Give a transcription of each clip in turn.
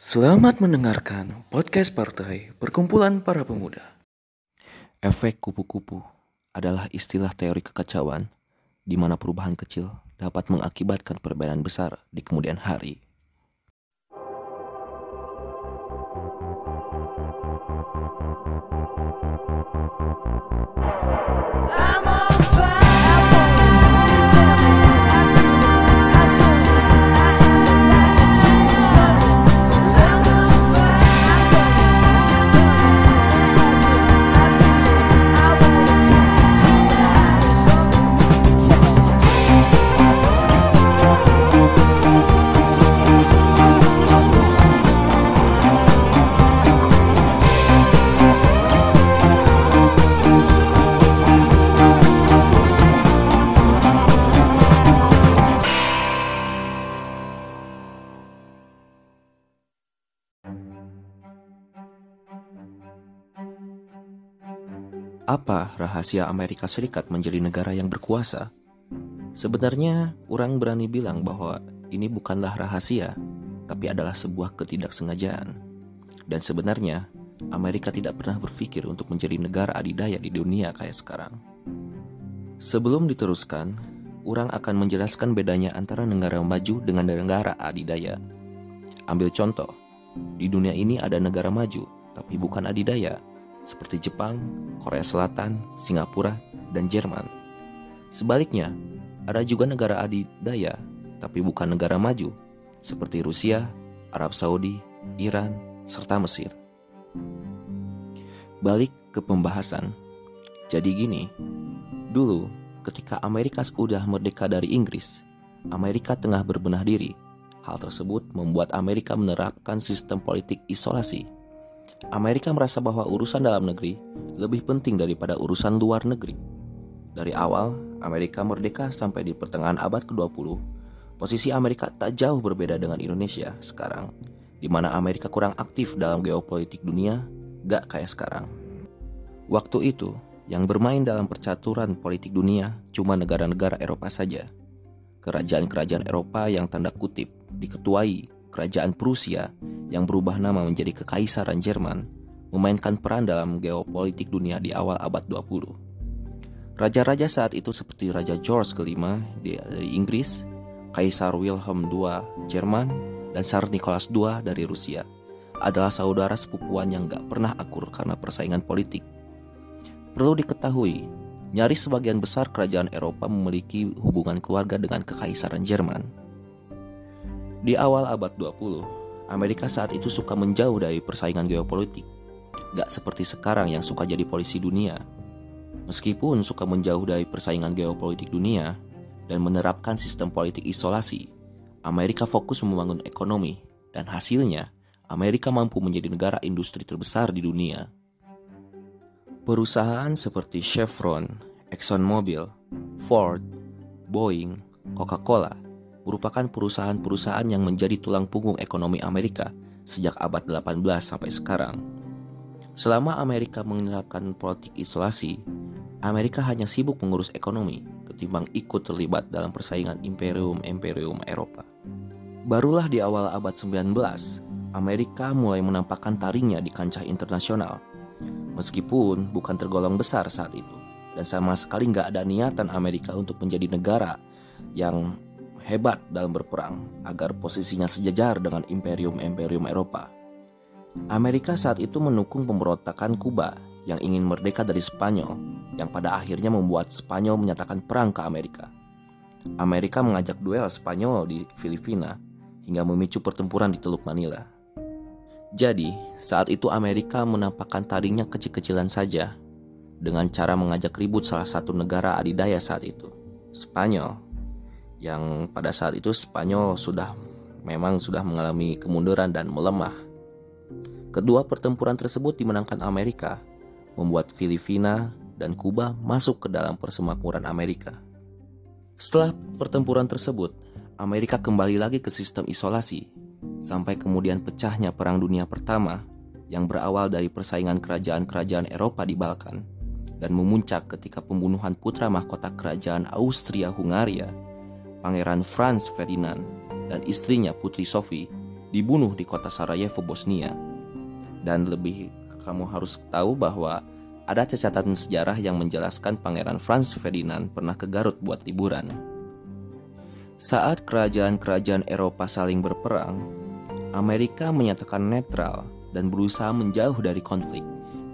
Selamat mendengarkan podcast partai Perkumpulan Para Pemuda. Efek kupu-kupu adalah istilah teori kekacauan di mana perubahan kecil dapat mengakibatkan perbedaan besar di kemudian hari. I'm Apa rahasia Amerika Serikat menjadi negara yang berkuasa? Sebenarnya, orang berani bilang bahwa ini bukanlah rahasia, tapi adalah sebuah ketidaksengajaan. Dan sebenarnya, Amerika tidak pernah berpikir untuk menjadi negara adidaya di dunia kayak sekarang. Sebelum diteruskan, orang akan menjelaskan bedanya antara negara maju dengan negara adidaya. Ambil contoh, di dunia ini ada negara maju, tapi bukan adidaya, seperti Jepang, Korea Selatan, Singapura, dan Jerman. Sebaliknya, ada juga negara adidaya, tapi bukan negara maju, seperti Rusia, Arab Saudi, Iran, serta Mesir. Balik ke pembahasan. Jadi gini, dulu ketika Amerika sudah merdeka dari Inggris, Amerika tengah berbenah diri. Hal tersebut membuat Amerika menerapkan sistem politik isolasi Amerika merasa bahwa urusan dalam negeri lebih penting daripada urusan luar negeri. Dari awal, Amerika merdeka sampai di pertengahan abad ke-20, posisi Amerika tak jauh berbeda dengan Indonesia sekarang, di mana Amerika kurang aktif dalam geopolitik dunia, gak kayak sekarang. Waktu itu, yang bermain dalam percaturan politik dunia cuma negara-negara Eropa saja. Kerajaan-kerajaan Eropa yang tanda kutip diketuai kerajaan Prusia yang berubah nama menjadi Kekaisaran Jerman, memainkan peran dalam geopolitik dunia di awal abad 20. Raja-raja saat itu seperti Raja George kelima dari Inggris, Kaisar Wilhelm II Jerman, dan Tsar Nicholas II dari Rusia adalah saudara sepupuan yang gak pernah akur karena persaingan politik. Perlu diketahui, nyaris sebagian besar kerajaan Eropa memiliki hubungan keluarga dengan Kekaisaran Jerman. Di awal abad 20, Amerika saat itu suka menjauh dari persaingan geopolitik. Gak seperti sekarang yang suka jadi polisi dunia. Meskipun suka menjauh dari persaingan geopolitik dunia dan menerapkan sistem politik isolasi, Amerika fokus membangun ekonomi dan hasilnya Amerika mampu menjadi negara industri terbesar di dunia. Perusahaan seperti Chevron, ExxonMobil, Ford, Boeing, Coca-Cola merupakan perusahaan-perusahaan yang menjadi tulang punggung ekonomi Amerika sejak abad 18 sampai sekarang. Selama Amerika menerapkan politik isolasi, Amerika hanya sibuk mengurus ekonomi ketimbang ikut terlibat dalam persaingan imperium-imperium Eropa. Barulah di awal abad 19, Amerika mulai menampakkan taringnya di kancah internasional. Meskipun bukan tergolong besar saat itu, dan sama sekali nggak ada niatan Amerika untuk menjadi negara yang hebat dalam berperang agar posisinya sejajar dengan imperium-imperium Eropa. Amerika saat itu mendukung pemberontakan Kuba yang ingin merdeka dari Spanyol, yang pada akhirnya membuat Spanyol menyatakan perang ke Amerika. Amerika mengajak duel Spanyol di Filipina hingga memicu pertempuran di Teluk Manila. Jadi, saat itu Amerika menampakkan taringnya kecil-kecilan saja dengan cara mengajak ribut salah satu negara adidaya saat itu, Spanyol yang pada saat itu Spanyol sudah memang sudah mengalami kemunduran dan melemah. Kedua pertempuran tersebut dimenangkan Amerika, membuat Filipina dan Kuba masuk ke dalam persemakmuran Amerika. Setelah pertempuran tersebut, Amerika kembali lagi ke sistem isolasi, sampai kemudian pecahnya Perang Dunia Pertama yang berawal dari persaingan kerajaan-kerajaan Eropa di Balkan dan memuncak ketika pembunuhan putra mahkota kerajaan Austria-Hungaria Pangeran Franz Ferdinand dan istrinya Putri Sophie dibunuh di kota Sarajevo, Bosnia. Dan lebih kamu harus tahu bahwa ada catatan sejarah yang menjelaskan Pangeran Franz Ferdinand pernah ke Garut buat liburan. Saat kerajaan-kerajaan Eropa saling berperang, Amerika menyatakan netral dan berusaha menjauh dari konflik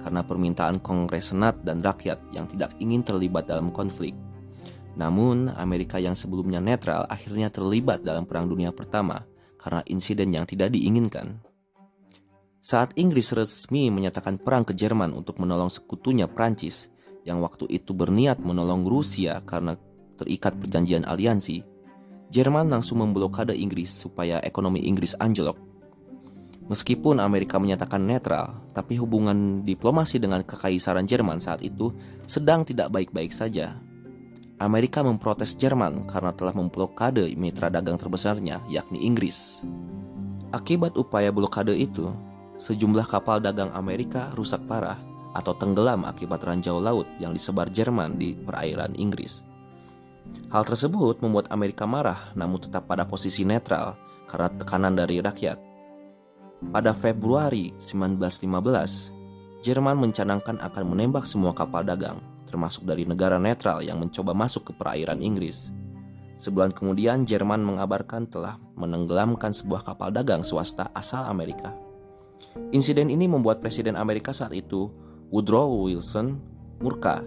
karena permintaan Kongres Senat dan rakyat yang tidak ingin terlibat dalam konflik. Namun, Amerika yang sebelumnya netral akhirnya terlibat dalam Perang Dunia Pertama karena insiden yang tidak diinginkan. Saat Inggris resmi menyatakan perang ke Jerman untuk menolong sekutunya Prancis yang waktu itu berniat menolong Rusia karena terikat perjanjian aliansi, Jerman langsung memblokade Inggris supaya ekonomi Inggris anjlok. Meskipun Amerika menyatakan netral, tapi hubungan diplomasi dengan kekaisaran Jerman saat itu sedang tidak baik-baik saja. Amerika memprotes Jerman karena telah memblokade mitra dagang terbesarnya, yakni Inggris. Akibat upaya blokade itu, sejumlah kapal dagang Amerika rusak parah atau tenggelam akibat ranjau laut yang disebar Jerman di perairan Inggris. Hal tersebut membuat Amerika marah namun tetap pada posisi netral karena tekanan dari rakyat. Pada Februari 1915, Jerman mencanangkan akan menembak semua kapal dagang, termasuk dari negara netral yang mencoba masuk ke perairan Inggris. Sebulan kemudian, Jerman mengabarkan telah menenggelamkan sebuah kapal dagang swasta asal Amerika. Insiden ini membuat Presiden Amerika saat itu, Woodrow Wilson, murka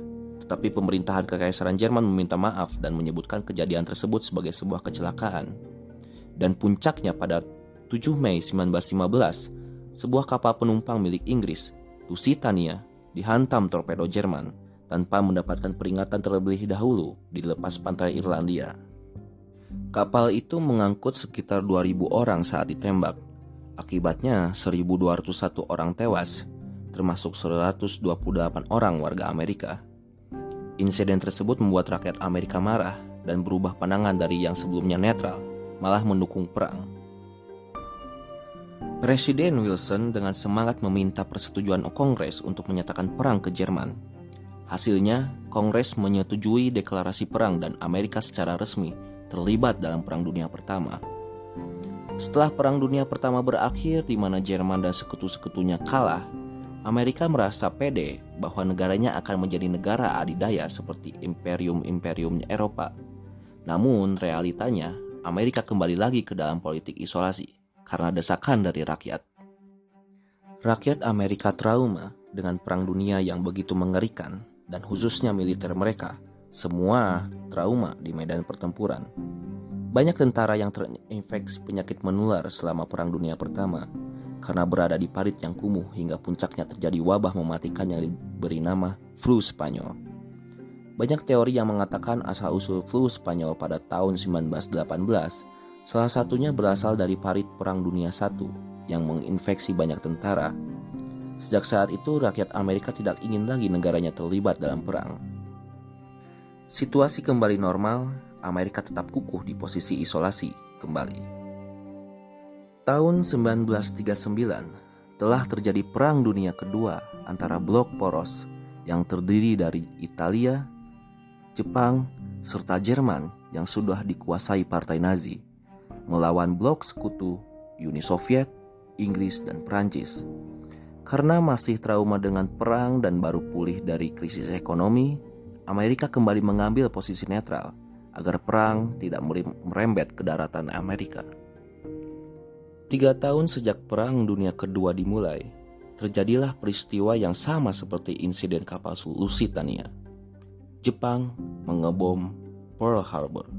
tetapi pemerintahan kekaisaran Jerman meminta maaf dan menyebutkan kejadian tersebut sebagai sebuah kecelakaan. Dan puncaknya pada 7 Mei 1915, sebuah kapal penumpang milik Inggris, Lusitania, dihantam torpedo Jerman tanpa mendapatkan peringatan terlebih dahulu di lepas pantai Irlandia. Kapal itu mengangkut sekitar 2000 orang saat ditembak. Akibatnya 1201 orang tewas, termasuk 128 orang warga Amerika. Insiden tersebut membuat rakyat Amerika marah dan berubah pandangan dari yang sebelumnya netral, malah mendukung perang. Presiden Wilson dengan semangat meminta persetujuan Kongres untuk menyatakan perang ke Jerman. Hasilnya, Kongres menyetujui deklarasi perang dan Amerika secara resmi terlibat dalam Perang Dunia Pertama. Setelah Perang Dunia Pertama berakhir di mana Jerman dan sekutu-sekutunya kalah, Amerika merasa pede bahwa negaranya akan menjadi negara adidaya seperti imperium-imperiumnya Eropa. Namun realitanya, Amerika kembali lagi ke dalam politik isolasi karena desakan dari rakyat. Rakyat Amerika trauma dengan perang dunia yang begitu mengerikan dan khususnya militer mereka, semua trauma di medan pertempuran. Banyak tentara yang terinfeksi penyakit menular selama Perang Dunia Pertama karena berada di parit yang kumuh hingga puncaknya terjadi wabah mematikan yang diberi nama flu Spanyol. Banyak teori yang mengatakan asal-usul flu Spanyol pada tahun 1918 salah satunya berasal dari parit Perang Dunia I yang menginfeksi banyak tentara. Sejak saat itu rakyat Amerika tidak ingin lagi negaranya terlibat dalam perang. Situasi kembali normal, Amerika tetap kukuh di posisi isolasi kembali. Tahun 1939 telah terjadi Perang Dunia Kedua antara blok poros yang terdiri dari Italia, Jepang, serta Jerman yang sudah dikuasai partai Nazi melawan blok sekutu Uni Soviet, Inggris, dan Prancis. Karena masih trauma dengan perang dan baru pulih dari krisis ekonomi, Amerika kembali mengambil posisi netral agar perang tidak merembet ke daratan Amerika. Tiga tahun sejak Perang Dunia Kedua dimulai, terjadilah peristiwa yang sama seperti insiden kapal Lusitania. Jepang mengebom Pearl Harbor.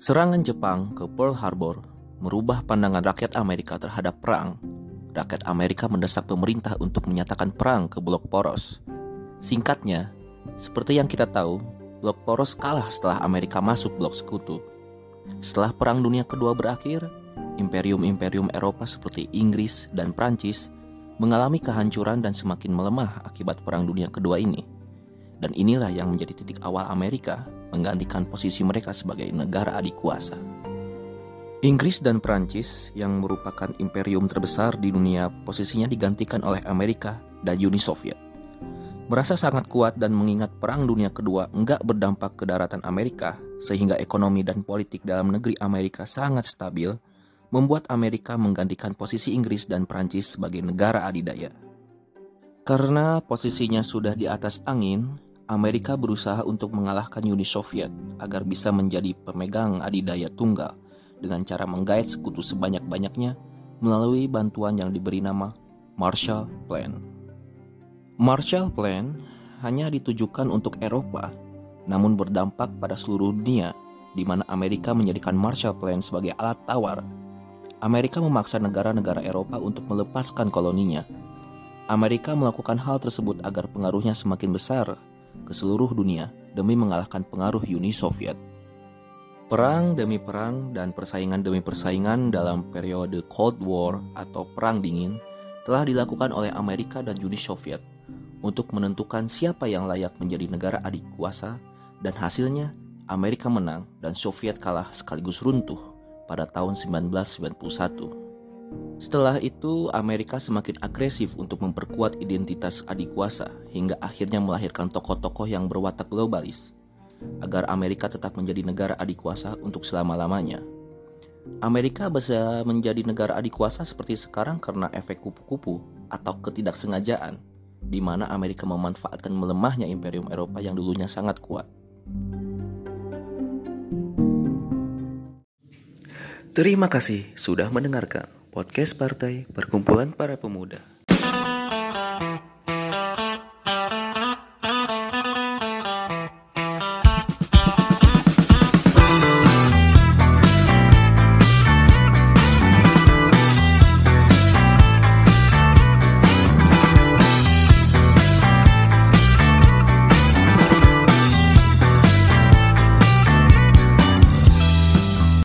Serangan Jepang ke Pearl Harbor merubah pandangan rakyat Amerika terhadap perang. Rakyat Amerika mendesak pemerintah untuk menyatakan perang ke blok poros. Singkatnya, seperti yang kita tahu, blok poros kalah setelah Amerika masuk blok sekutu. Setelah Perang Dunia Kedua berakhir, imperium-imperium Eropa seperti Inggris dan Prancis mengalami kehancuran dan semakin melemah akibat Perang Dunia Kedua ini. Dan inilah yang menjadi titik awal Amerika menggantikan posisi mereka sebagai negara adik kuasa. Inggris dan Prancis yang merupakan imperium terbesar di dunia posisinya digantikan oleh Amerika dan Uni Soviet. Merasa sangat kuat dan mengingat Perang Dunia Kedua enggak berdampak ke daratan Amerika, sehingga ekonomi dan politik dalam negeri Amerika sangat stabil, membuat Amerika menggantikan posisi Inggris dan Prancis sebagai negara adidaya. Karena posisinya sudah di atas angin, Amerika berusaha untuk mengalahkan Uni Soviet agar bisa menjadi pemegang adidaya tunggal dengan cara menggait sekutu sebanyak-banyaknya melalui bantuan yang diberi nama Marshall Plan. Marshall Plan hanya ditujukan untuk Eropa, namun berdampak pada seluruh dunia, di mana Amerika menjadikan Marshall Plan sebagai alat tawar. Amerika memaksa negara-negara Eropa untuk melepaskan koloninya. Amerika melakukan hal tersebut agar pengaruhnya semakin besar ke seluruh dunia demi mengalahkan pengaruh Uni Soviet. Perang demi perang dan persaingan demi persaingan dalam periode Cold War atau Perang Dingin telah dilakukan oleh Amerika dan Uni Soviet untuk menentukan siapa yang layak menjadi negara adik kuasa dan hasilnya Amerika menang dan Soviet kalah sekaligus runtuh pada tahun 1991. Setelah itu, Amerika semakin agresif untuk memperkuat identitas adik kuasa hingga akhirnya melahirkan tokoh-tokoh yang berwatak globalis agar Amerika tetap menjadi negara adik kuasa untuk selama-lamanya. Amerika bisa menjadi negara adik kuasa seperti sekarang karena efek kupu-kupu atau ketidaksengajaan, di mana Amerika memanfaatkan melemahnya Imperium Eropa yang dulunya sangat kuat. Terima kasih sudah mendengarkan podcast Partai Perkumpulan Para Pemuda.